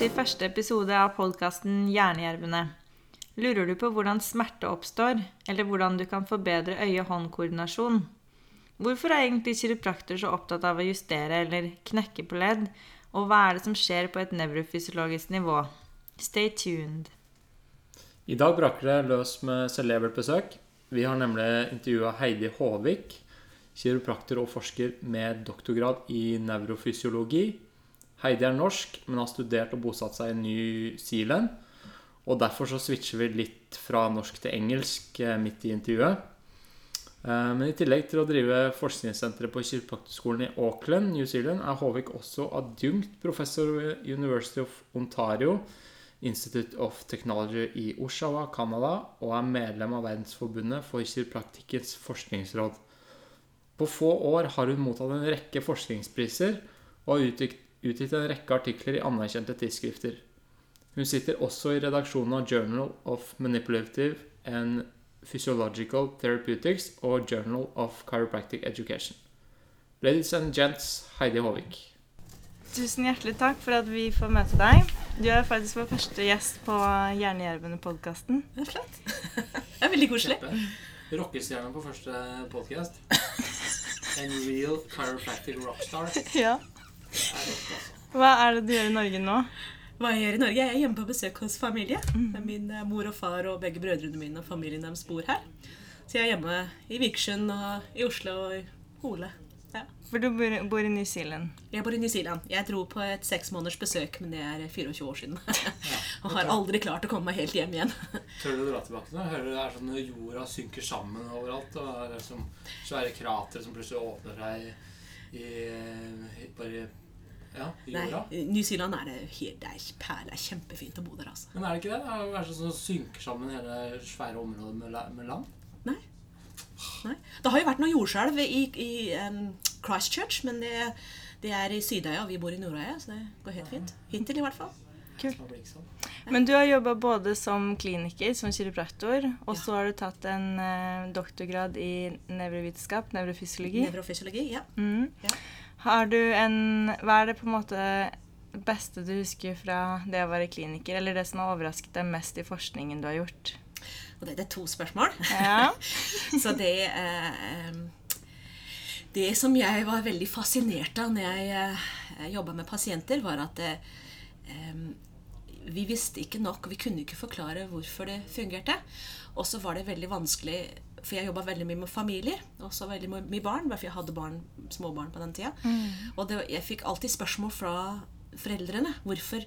til første episode av podkasten Hjernejervene. Lurer du på hvordan smerte oppstår, eller hvordan du kan forbedre øye-hånd-koordinasjon? Hvorfor er egentlig kiropraktor så opptatt av å justere eller knekke på ledd, og hva er det som skjer på et nevrofysiologisk nivå? Stay tuned. I dag braker det løs med celebert besøk. Vi har nemlig intervjua Heidi Håvik, kiropraktor og forsker med doktorgrad i nevrofysiologi. Heidi er norsk, men har studert og bosatt seg i New Zealand. Og derfor så switcher vi litt fra norsk til engelsk eh, midt i intervjuet. Eh, Men i tillegg til å drive forskningssenteret på kiropraktorskolen i Auckland, New Zealand, er Håvik også adjunkt professor ved University of Ontario, Institute of Technology i Oshawa, Canada, og er medlem av Verdensforbundet for kiropraktikkens forskningsråd. På få år har hun mottatt en rekke forskningspriser og har utgitt, utgitt en rekke artikler i anerkjente tidsskrifter. Hun sitter også i redaksjonen av Journal of Manipulative and Physiological Therapeutics og Journal of Chiropractic Education. Ladies and gents, Heidi Håvik. Tusen hjertelig takk for at vi får møte deg. Du er faktisk vår første gjest på er flott. Det er veldig koselig. Rockestjerne på første podcast. En real chiropractic rockstar. Ja. Hva er det du gjør i Norge nå? Hva jeg gjør i Norge? Jeg er hjemme på besøk hos familie. Med Min eh, mor og far og begge brødrene mine og familien deres bor her. Så jeg er hjemme i Vikersund og i Oslo og i Hole. Ja. For du bor, bor i New Zealand. Jeg bor i New Zealand. Jeg dro på et seks måneders besøk, men det er 24 år siden. og har aldri klart å komme meg helt hjem igjen. Tør du å dra tilbake nå? Hører du det er sånn jorda synker sammen overalt? Og det er sånn svære kratere som plutselig åpner seg i, i bare ja, i Nei, jorda. New Zealand er det helt det er perle. Er kjempefint å bo der, altså. Men er det ikke det? Det er sånn som synker sammen hele svære områder med, med land? Nei. Nei. Det har jo vært noe jordskjelv i, i um, Christchurch, men det, det er i Sydøya, og vi bor i Nordøya, så det går helt fint. Hittil, i hvert fall. Kult. Sånn. Men du har jobba både som kliniker, som kiropraktor, og så har du tatt en eh, doktorgrad i nevrovitenskap, nevrofysiologi. Nevrofysiologi, ja. Mm. Ja. Har du en Hva er det på en måte beste du husker fra det å være kliniker, eller det som har overrasket deg mest i forskningen du har gjort? Og det, det er to spørsmål. Ja. så det eh, Det som jeg var veldig fascinert av når jeg eh, jobba med pasienter, var at eh, vi visste ikke nok, vi kunne ikke forklare hvorfor det fungerte. Og så var det veldig vanskelig, for jeg jobba veldig mye med familier, også veldig mye med barn, bare for jeg hadde barn, småbarn på den tida. Og det, jeg fikk alltid spørsmål fra foreldrene hvorfor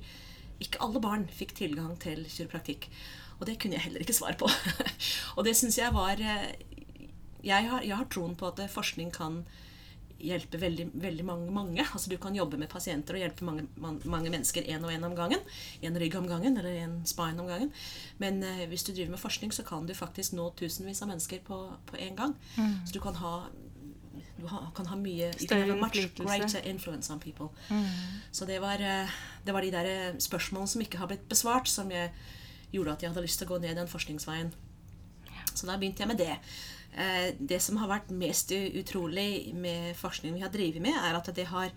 ikke alle barn fikk tilgang til kiropraktikk. Og det kunne jeg heller ikke svare på. og det syns jeg var eh, jeg har, jeg har troen på at forskning kan hjelpe veldig, veldig mange, mange. Altså Du kan jobbe med pasienter og hjelpe mange, mange mennesker én og én om gangen. En rygg om gangen eller en spine om gangen. Men eh, hvis du driver med forskning, så kan du faktisk nå tusenvis av mennesker på, på en gang. Så du kan ha du kan ha mye you can Større have a much greater influence on people. Så det var, eh, det var de der eh, spørsmålene som ikke har blitt besvart, som jeg gjorde at jeg hadde lyst til å gå ned den forskningsveien. Så da begynte jeg med det. Eh, Det som har vært mest utrolig med forskningen vi har drevet med, er at det har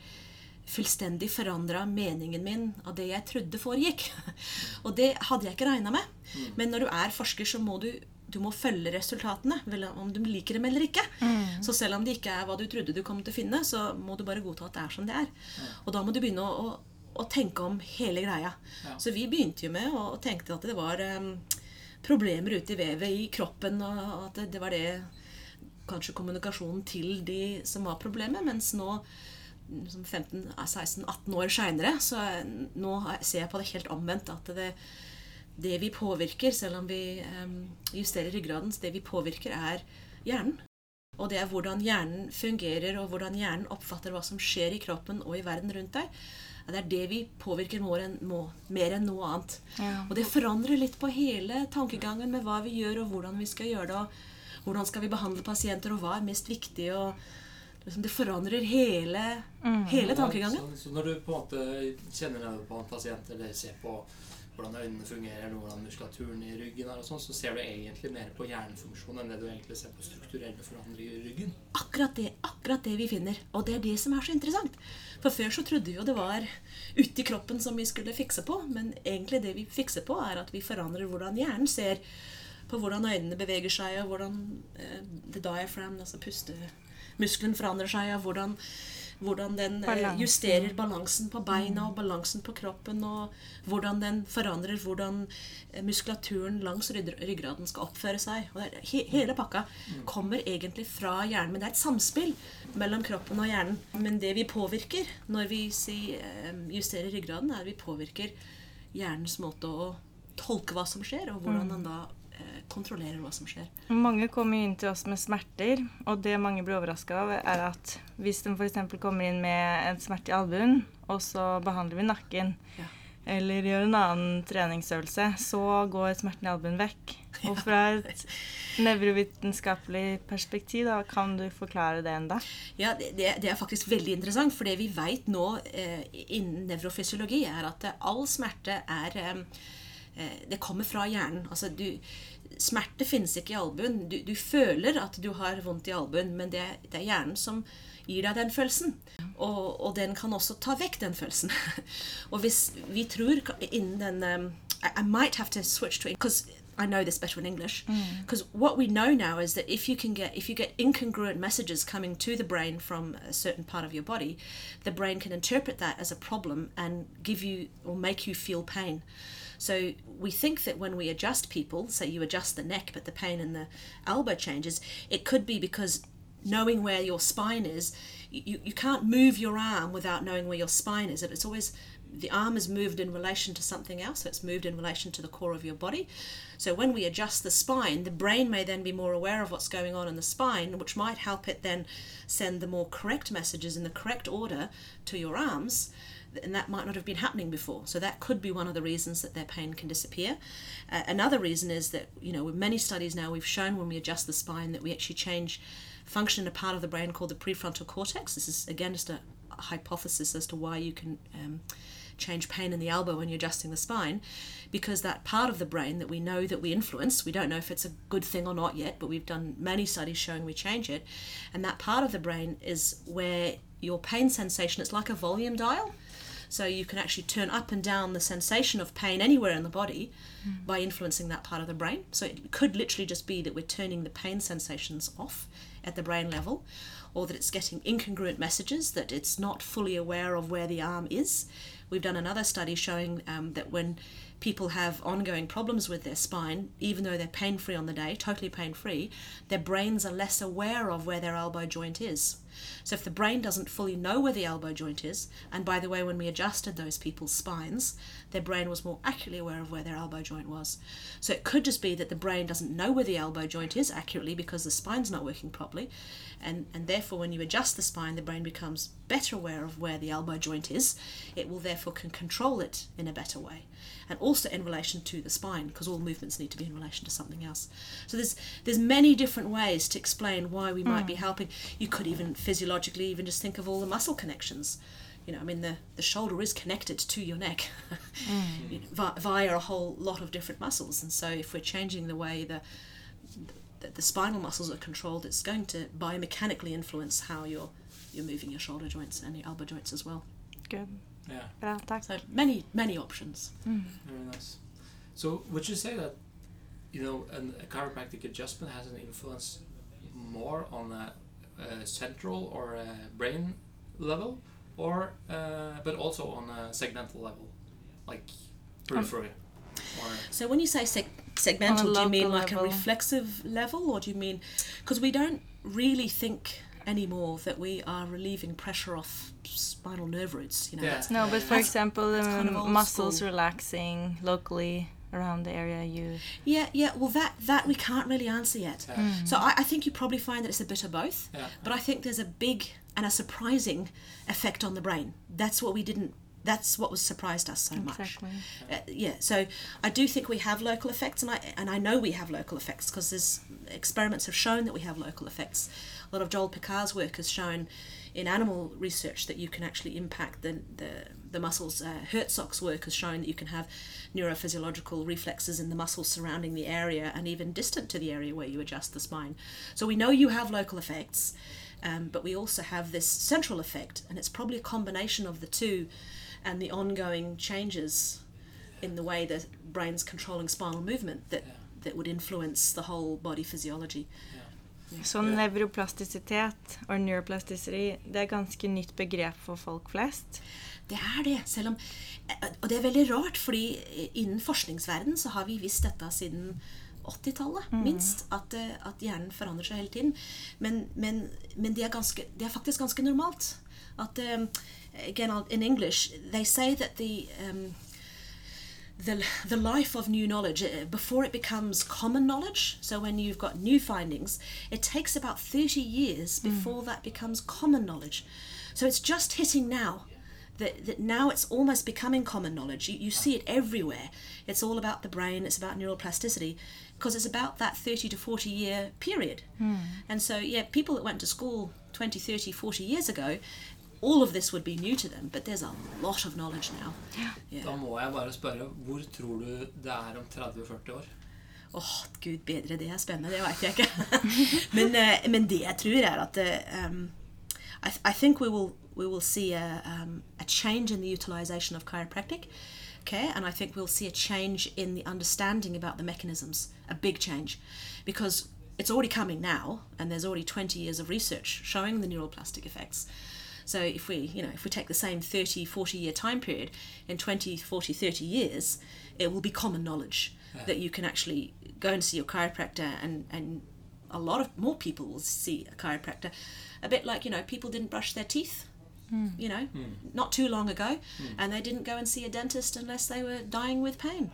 fullstendig forandra meningen min av det jeg trodde foregikk. Og det hadde jeg ikke regna med. Men når du er forsker, så må du, du må følge resultatene, om du liker dem eller ikke. Så selv om det ikke er hva du trodde du kom til å finne, så må du bare godta at det er som det er. Og da må du begynne å, å, å tenke om hele greia. Ja. Så vi begynte jo med å, å tenke at det var em, problemer ute i vevet i kroppen, og at det, var det kanskje kommunikasjonen til de som var problemet, mens nå som 15-16-18 år seinere, så nå ser jeg på det helt omvendt. At det, det vi påvirker, selv om vi justerer ryggraden, det vi påvirker, er hjernen. Og det er hvordan hjernen fungerer, og hvordan hjernen oppfatter hva som skjer i kroppen og i verden rundt deg. Det er det vi påvirker mer enn, må, mer enn noe annet. Ja. Og det forandrer litt på hele tankegangen med hva vi gjør, og hvordan vi skal gjøre det. og Hvordan skal vi behandle pasienter, og hva er mest viktig. og liksom, Det forandrer hele, hele tankegangen. Ja, så, så når du på en måte kjenner deg på en pasient eller ser på hvordan øynene fungerer, eller hvordan muskulaturen i ryggen er, og sånn, så ser du egentlig mer på hjernefunksjon enn det du egentlig ser på strukturelle forandringer i ryggen. Akkurat det, akkurat det vi finner. Og det er det som er så interessant. For før så trodde vi jo det var uti kroppen som vi skulle fikse på, men egentlig det vi fikser på, er at vi forandrer hvordan hjernen ser på hvordan øynene beveger seg, og hvordan eh, the diaphragm, altså pustemuskelen, forandrer seg, og hvordan, hvordan den eh, Balansen. justerer balansen på beina og balansen på kroppen, og hvordan den forandrer hvordan eh, muskulaturen langs ryggraden skal oppføre seg. Og det he, hele pakka kommer egentlig fra hjernen, men det er et samspill mellom kroppen og hjernen. Men det vi påvirker når vi si, eh, justerer ryggraden, er at vi påvirker hjernens måte å tolke hva som skjer, og hvordan den da kontrollerer hva som skjer. Mange kommer inn til oss med smerter, og det mange blir overraska av, er at hvis de f.eks. kommer inn med en smerte i albuen, og så behandler vi nakken, Ja. eller gjør en annen treningsøvelse, så går smerten i albuen vekk. Og fra et nevrovitenskapelig perspektiv, da, kan du forklare det enda? Ja, det, det er faktisk veldig interessant, for det vi vet nå eh, innen nevrofysiologi, er at eh, all smerte er eh, eh, Det kommer fra hjernen. Altså, du, smerte finnes ikke i albuen. Du, du føler at du har vondt i albuen, men det, det er hjernen som gir deg den følelsen. Og, og den kan også ta vekk den følelsen. og hvis vi tror innen den um, I, I might have to switch to because I know this better in English. Because what we know now is that if you can get if you get incongruent messages coming to the brain from a certain part of your body, the brain can interpret that as a problem and give you or make you feel pain. So we think that when we adjust people, say you adjust the neck, but the pain in the elbow changes, it could be because knowing where your spine is, you, you can't move your arm without knowing where your spine is. It's always the arm is moved in relation to something else, so it's moved in relation to the core of your body. So when we adjust the spine, the brain may then be more aware of what's going on in the spine, which might help it then send the more correct messages in the correct order to your arms. And that might not have been happening before. So that could be one of the reasons that their pain can disappear. Uh, another reason is that, you know, with many studies now, we've shown when we adjust the spine that we actually change function in a part of the brain called the prefrontal cortex. This is, again, just a hypothesis as to why you can um, change pain in the elbow when you're adjusting the spine because that part of the brain that we know that we influence we don't know if it's a good thing or not yet but we've done many studies showing we change it and that part of the brain is where your pain sensation it's like a volume dial so you can actually turn up and down the sensation of pain anywhere in the body by influencing that part of the brain so it could literally just be that we're turning the pain sensations off at the brain level or that it's getting incongruent messages that it's not fully aware of where the arm is. We've done another study showing um, that when people have ongoing problems with their spine, even though they're pain free on the day, totally pain free, their brains are less aware of where their elbow joint is. So if the brain doesn't fully know where the elbow joint is, and by the way, when we adjusted those people's spines, their brain was more accurately aware of where their elbow joint was. So it could just be that the brain doesn't know where the elbow joint is accurately because the spine's not working properly, and, and therefore when you adjust the spine, the brain becomes better aware of where the elbow joint is. It will therefore can control it in a better way, and also in relation to the spine because all movements need to be in relation to something else. So there's there's many different ways to explain why we might hmm. be helping. You could even physiologically even just think of all the muscle connections. You know, I mean, the, the shoulder is connected to your neck mm. you know, vi- via a whole lot of different muscles. And so, if we're changing the way the, the, the spinal muscles are controlled, it's going to biomechanically influence how you're, you're moving your shoulder joints and your elbow joints as well. Good. Yeah, Bra, takk. So, many, many options. Mm. very nice. So would you say that you know an, a chiropractic adjustment has an influence more on a, a central or a brain level, or uh, but also on a segmental level, like periphery, or So when you say seg- segmental, do you mean local like a reflexive level, or do you mean because we don't really think anymore that we are relieving pressure off spinal nerve roots? You know, Yeah. that's- No, but for That's- example, that's kind of um, muscles school. relaxing locally around the area you. yeah, yeah. Well, that that we can't really answer yet. Yeah. So I, I think you probably find that it's a bit of both. yeah, But I think there's a big and a surprising effect on the brain. That's what we didn't that's what was surprised us so much. Uh, yeah, so I do think we have local effects, and I and I know we have local effects because there's experiments have shown that we have local effects. A lot of Joel Pickar's work has shown in animal research that you can actually impact the the, the muscles. Uh, Herzog's work has shown that you can have neurophysiological reflexes in the muscles surrounding the area and even distant to the area where you adjust the spine. So we know you have local effects. Um, but we also have this central effect, and it's probably a combination of the two and the ongoing changes in the way the brain's controlling spinal movement that, that would influence the whole body physiology. Så nevroplastisitet og neuroplasticity det er ganske nytt begrep for folk flest. Det er det, selv om Og det er veldig rart, fordi innen forskningsverdenen så har vi visst dette siden 80-tallet, minst. At, eh, at hjernen forandrer seg hele tiden. Men, men, men det, er ganske, det er faktisk ganske normalt. At um, Again, in English, they say that the um, the, the life of new knowledge before it becomes common knowledge so when you've got new findings it takes about 30 years before that becomes common knowledge so it's just hitting now that, that now it's almost becoming common knowledge you, you see it everywhere it's all about the brain it's about neuroplasticity because it's about that 30 to 40 year period and so yeah people that went to school 20 30 40 years ago all of this would be new to them but there's a lot of knowledge now yeah. Da må jeg bare spørre, hvor tror du det er om 30-40 år? Åh, gud bedre, det er spennende, det vet jeg ikke. men, eh, men det jeg tror er at um, I, I think we will, we will see a, um, a change in the utilization of chiropractic care, and I think we'll see a change in the understanding about the mechanisms, a big change, because it's already coming now, and there's already 20 years of research showing the neuroplastic effects. So if we, you know, if we take the same 30, 40 year time period, in 20, 40, 30 years, it will be common knowledge that you can actually go and see your chiropractor and, and a lot of more people will see a chiropractor. A bit like, you know, people didn't brush their teeth, hmm. you know, hmm. not too long ago, hmm. and they didn't go and see a dentist unless they were dying with pain.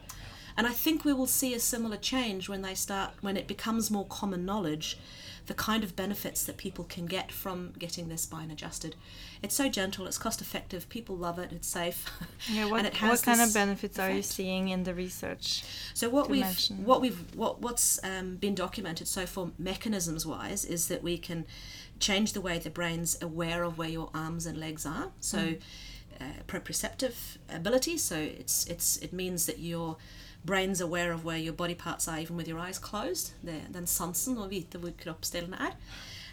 And I think we will see a similar change when they start, when it becomes more common knowledge, the kind of benefits that people can get from getting their spine adjusted. It's so gentle, it's cost effective, people love it, it's safe. Yeah, what, and it has what kind of benefits are you seeing in the research? So what we've mention? what we've what what's um, been documented so far mechanisms wise is that we can change the way the brain's aware of where your arms and legs are. So uh, proprioceptive ability. So it's it's it means that your brain's aware of where your body parts are even with your eyes closed. Er den sansen å vite hvor kroppsdelene er.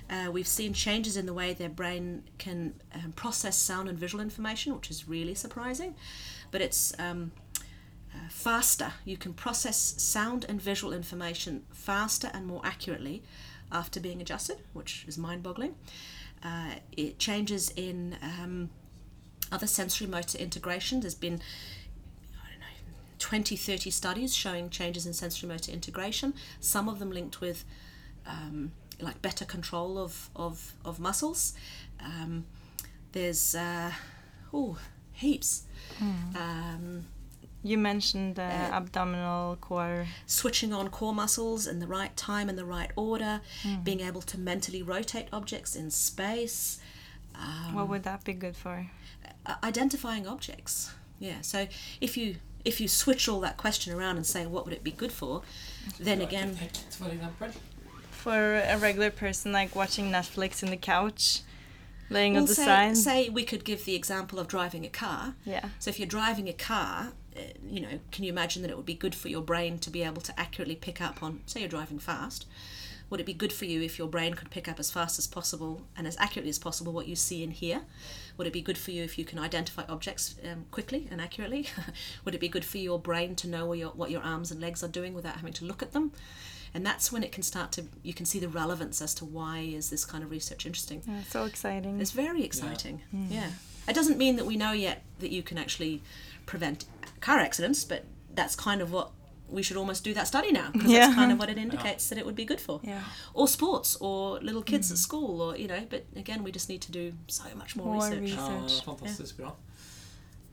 Uh, we've seen changes in the way their brain can um, process sound and visual information, which is really surprising. But it's um, uh, faster. You can process sound and visual information faster and more accurately after being adjusted, which is mind boggling. Uh, it changes in um, other sensory motor integration. There's been 20, 30 studies showing changes in sensory motor integration, some of them linked with um, like better control of, of, of muscles. Um, there's uh, oh, heaps. Um, You mentioned the Uh, abdominal core. switching on core muscles in the right time and the right order, being able to mentally rotate objects in space, um, What would that be good for? uh, identifying objects. Yeah. So if you if you switch all that question around and say what would it be good for, then again, for eksempel. For a regular person, like watching Netflix in the couch, laying well, on the say, side. say we could give the example of driving a car. yeah. So if you're driving a car, uh, you know, can you imagine that it would be good for your brain to be able to accurately pick up on, say you're driving fast, would it be good for you if your brain could pick up as fast as possible and as accurately as possible what you see and hear? Would it be good for you if you can identify objects um, quickly and accurately? would it be good for your brain to know your, what your arms and legs are doing without having to look at them? And that's when it can start to, you can see the relevance as to why is this kind of research interesting. Yeah, so exciting. It's very exciting. Yeah. It doesn't mean that we know yet that you can actually prevent car accidents, but that's kind of what we should almost do that study now because Yeah. that's kind of what it indicates that it would be good for. Yeah. Or sports or little kids at school or you know, but again we just need to do so much more, More research. research. Ja, fantastisk bra.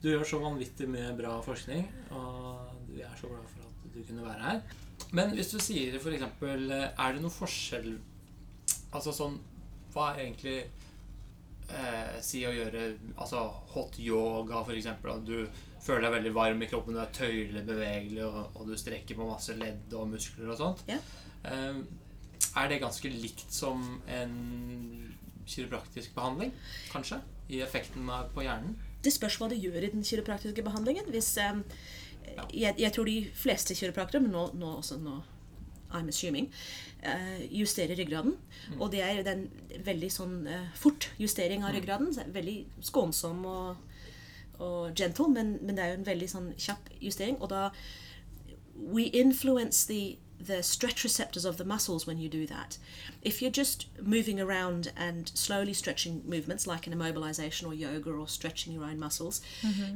Du gjør så vanvittig mye bra forskning, og vi er så glad for at du kunne være her. Men hvis du sier for eksempel Er det noe forskjell Altså sånn Hva er egentlig eh, si å gjøre altså hot yoga, eksempel. At du føler deg veldig varm i kroppen, du er tøyelig bevegelig, og, og du strekker på masse ledd og muskler og sånt. Ja. Eh, er det ganske likt som en kiropraktisk behandling, kanskje? I effekten av- på hjernen? Det spørs hva du gjør i den kiropraktiske behandlingen. Hvis, eh, jeg, jeg tror de fleste kiropraktorer, men nå, nå også nå I'm assuming, eh, justerer ryggraden. Og det er en veldig sånn eh, fort justering av ryggraden. er Veldig skånsom og, og gentle, men, men det er jo en veldig sånn kjapp justering. Og da we influence the the stretch receptors of the muscles when you do that. If you're just moving around and slowly stretching movements like an immobilization or yoga or stretching your own muscles,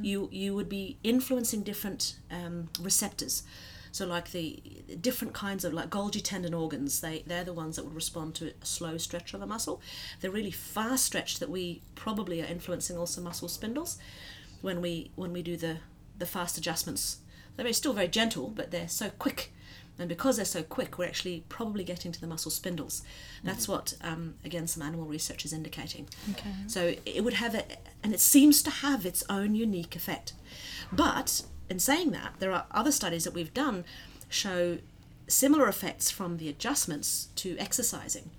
you you would be influencing different um, receptors. So like the different kinds of like Golgi tendon organs, they they're the ones that would respond to a slow stretch of a muscle. The really fast stretch that we probably are influencing also muscle spindles when we when we do the the fast adjustments. They're still very gentle, but they're so quick. And because they're so quick, we're actually probably getting to the muscle spindles. That's what, um, again, some animal research is indicating. Okay. So it would have a, and it seems to have its own unique effect. But in saying that, there are other studies that we've done show similar effects from the adjustments to exercising.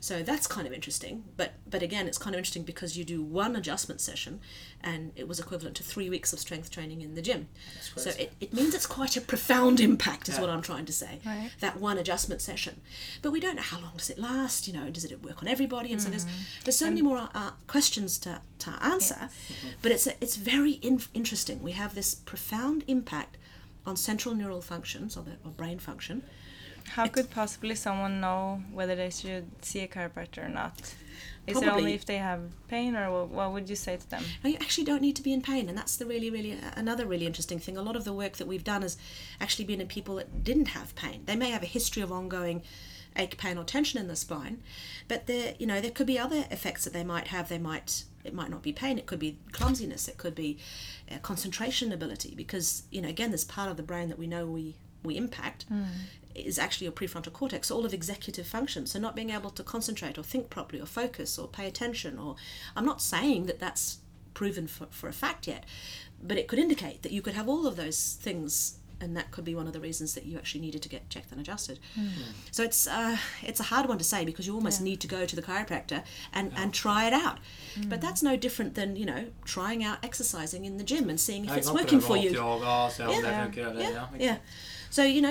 So that's kind of interesting. But but again, it's kind of interesting because you do one adjustment session, and it was equivalent to three weeks of strength training in the gym. So it, it means it's quite a profound impact, is Yeah. what I'm trying to say. Right. That one adjustment session, but we don't know how long does it last. You know, does it work on everybody? And so there's there's so many more uh, questions to, to answer. But it's a, it's very in- interesting. We have this profound impact on central neural functions or, the, or brain function. How could possibly someone know whether they should see a chiropractor or not? Is it only if they have pain, or what, what would you say to them? Now, you actually don't need to be in pain, and that's the really, really uh, another really interesting thing. A lot of the work that we've done has actually been in people that didn't have pain. They may have a history of ongoing ache, pain, or tension in the spine, but there, you know, there could be other effects that they might have. They might it might not be pain. It could be clumsiness. It could be uh, concentration ability, because you know, again, this part of the brain that we know we we impact is actually your prefrontal cortex, all of executive functions. So not being able to concentrate or think properly or focus or pay attention. Or I'm not saying that that's proven for, for a fact yet, but it could indicate that you could have all of those things. And that could be one of the reasons that you actually needed to get checked and adjusted. So it's uh, it's a hard one to say because you almost need to go to the chiropractor and, and try it out. But that's no different than you know trying out exercising in the gym and seeing if it's working for you. yoga, se om det Yeah. Yeah, yeah. Sant? So you know,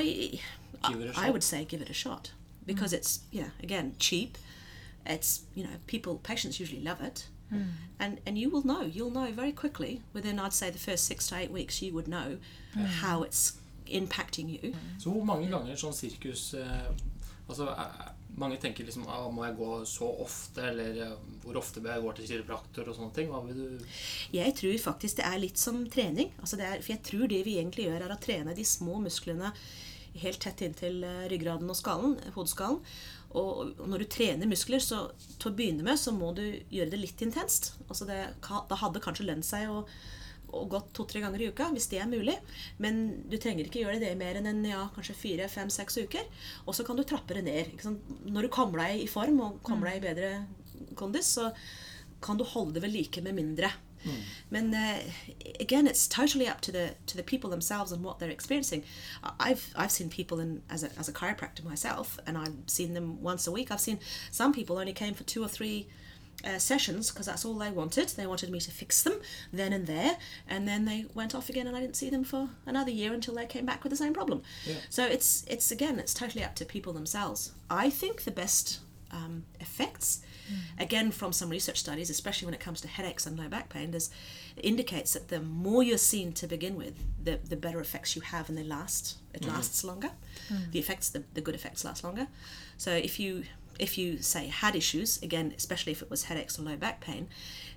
I, Give it a I shot. would say give it a shot mm. because it's yeah again cheap. It's you know people patients usually love it, mm. and and you will know you'll know very quickly within I'd say the first six to eight weeks you would know mm. how it's impacting you. Så hvor mange ganger sånn sirkus eh, Altså, eh, Mange tenker liksom ah, Må jeg gå så ofte? Eller eh, hvor ofte bør jeg gå til kiropraktor? Og sånne ting. Hva vil du Jeg tror faktisk det er litt som trening. Altså er, for jeg tror det vi egentlig gjør, er å trene de små musklene helt tett inntil eh, ryggraden og skallen, hodeskallen. Og når du trener muskler, så til å begynne med så må du gjøre det litt intenst. Altså det, da hadde kanskje lønt seg å, å gå to-tre ganger i uka, hvis det er mulig. Men du trenger ikke gjøre det mer enn en, ja, kanskje fire, fem, seks uker. Og så kan du trappe det ned. Ikke sant? Når du kommer deg i form og kommer deg i bedre kondis, så kan du holde det ved like med mindre. Men uh, again, it's totally up to the to the people themselves and what they're experiencing. I've I've seen people in as a as a chiropractor myself, and I've seen them once a week. I've seen some people only came for two or three. Uh, sessions because that's all they wanted. They wanted me to fix them then and there, and then they went off again, and I didn't see them for another year until they came back with the same problem. Yeah. So it's it's again, it's totally up to people themselves. I think the best um, effects, again from some research studies, especially when it comes to headaches and low back pain, is indicates that the more you're seen to begin with, the the better effects you have, and they last. It lasts longer. The effects, the, the good effects, last longer. So if you if you say had issues again, especially if it was headaches or low back pain,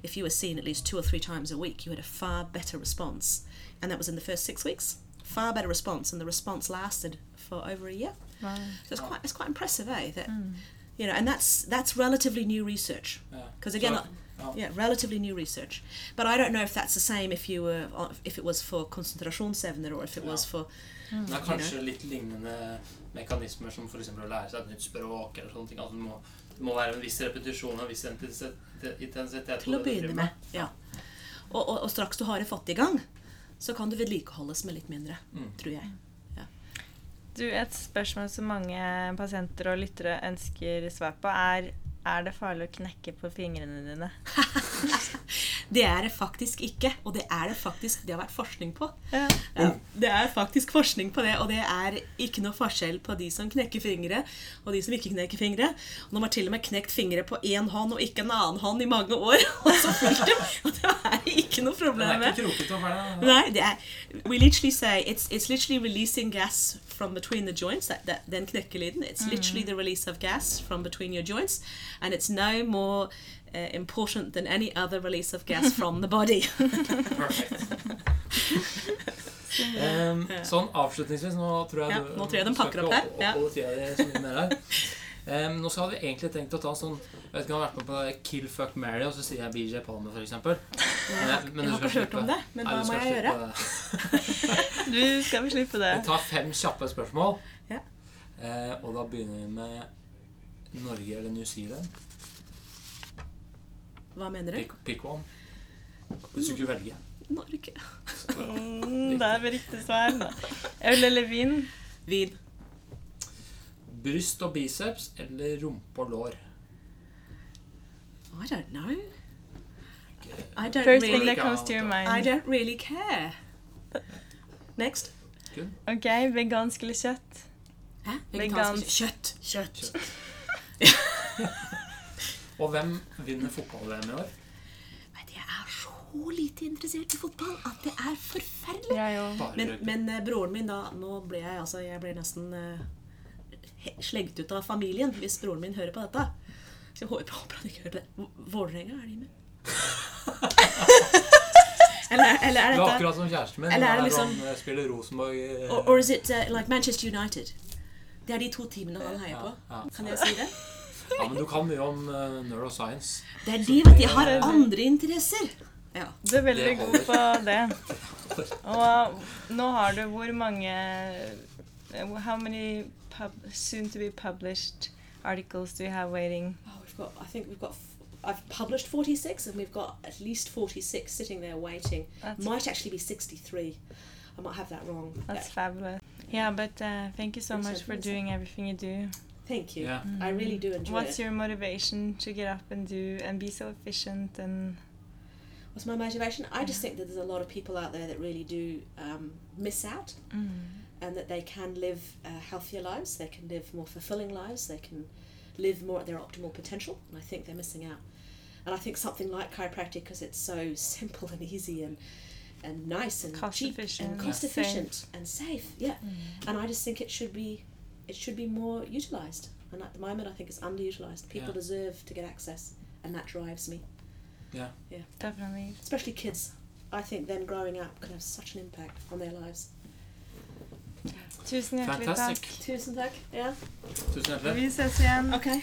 if you were seen at least two or three times a week, you had a far better response, and that was in the first six weeks. Far better response, and the response lasted for over a year. Wow. So it's quite it's quite impressive, eh? That you know, and that's that's relatively new research. Ja. Because again, Så, ja. yeah, relatively new research. But I don't know if that's the same if you were if it was for konsentrasjonsevner or if it was Ja. for Det er kanskje litt lignende mekanismer som f.eks. å lære seg et nytt språk eller sånne ting. Altså, det, må Det må være en viss repetisjon og en viss intensitet. Til å du begynne med. Ja. Og, og, og straks du har det fatt i gang, så kan det vedlikeholdes med litt mindre, Mm. tror jeg. Du, Et spørsmål som mange pasienter og lyttere ønsker svar på, er er det farlig å knekke på fingrene dine. Det er det faktisk ikke, og det er det faktisk Det har vært forskning på. Ja. Ja, det er faktisk forskning på det, og det er ikke noe forskjell på de som knekker fingre, og de som ikke knekker fingre. Og de har til og med knekt fingre på én hånd og ikke en annen hånd i mange år. Og så fulgt dem, og det er ikke noe problem er med. ikke krokete og ferdig. Nei, det er We literally say it's, it's literally releasing gas from between the joints, that, that, den knekkelyden. It's literally the release of gas from between your joints, and it's no more uh, important than any other release of gas from the body. um, sånn avslutningsvis Nå tror jeg Ja, du nå tror jeg de pakker opp her. Ja. Em, nå så hadde vi egentlig tenkt å ta sånn Jeg vet ikke om jeg har vært med på det Kill Fuck Mary, og så sier jeg BJ Palmer, har, Men- men jeg har ikke hørt om det, men hva må jeg gjøre? Du skal vel slippe det. Vi tar fem kjappe spørsmål. Ja. Uh, og da begynner vi med Norge eller New Zealand. Hva mener du? Pick, pick one. Hvis du skulle velge. Norge. Mm, det er riktig svar. Øl eller vin? Vin. Bryst og biceps eller rumpe og lår? I don't know. I don't First thing that comes to your mind. I don't really care. Next. Good. Ok, vegansk eller kjøtt? Hæ? Vegansk. Kjøtt. Kjøtt. Og hvem vinner fotball-VM i år? Vet Jeg er så lite interessert i fotball at det er forferdelig. Ja. Men, men eh, broren min, da Nå ble jeg altså Jeg ble nesten uh, slengt ut av familien hvis broren min hører på dette. Så jeg håper, håper han ikke hører på det. Vå- Vålerenga, er de med? eller, eller er Det var dette akkurat som kjæresten min. Eller er det liksom- han eh, spiller Rosenborg Or, or is it uh, like Manchester United? Det er de to teamene han heier på. Ja, ja. Kan jeg si det? Ja, men du kan mye om uh, neuroscience. Det er de, vet du. Jeg har andre interesser. Ja. Du er veldig god på det. Og nå har du hvor mange How many pub, soon to be published articles do you have waiting? Oh, we've got. I think we've got. f- I've published 46, and we've got at least 46 sitting there waiting. That's Might actually be 63. I might have that wrong. That's Yeah. fabulous. Yeah, but uh, thank you so Thanks, much for Vanessa. doing everything you do. Thank you. Yeah. I really do enjoy What's it. your motivation to get up and do and be so efficient and What's my motivation? I just think that there's a lot of people out there that really do um, miss out, and that they can live uh, healthier lives. They can live more fulfilling lives. They can live more at their optimal potential. And I think they're missing out. And I think something like chiropractic, because it's so simple and easy and and nice and Cost cheap efficient, and cost safe. efficient and safe, yeah. And I just think it should be it should be more utilized. And at the moment, I think it's underutilized. People Yeah. deserve to get access, and that drives me. Yeah. Yeah. Definitely. Especially kids. I think them growing up can have such an impact on their lives. Tusen hjertelig takk. Fantastic. Tusen takk. Yeah. Tusen hjertelig. Vi ses igjen. Okay.